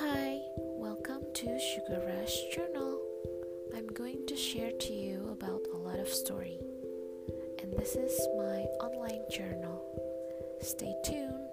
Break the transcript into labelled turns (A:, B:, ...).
A: Hi, welcome to Sugar Rush Journal. I'm going to share to you about a lot of story. And this is my online journal. Stay tuned.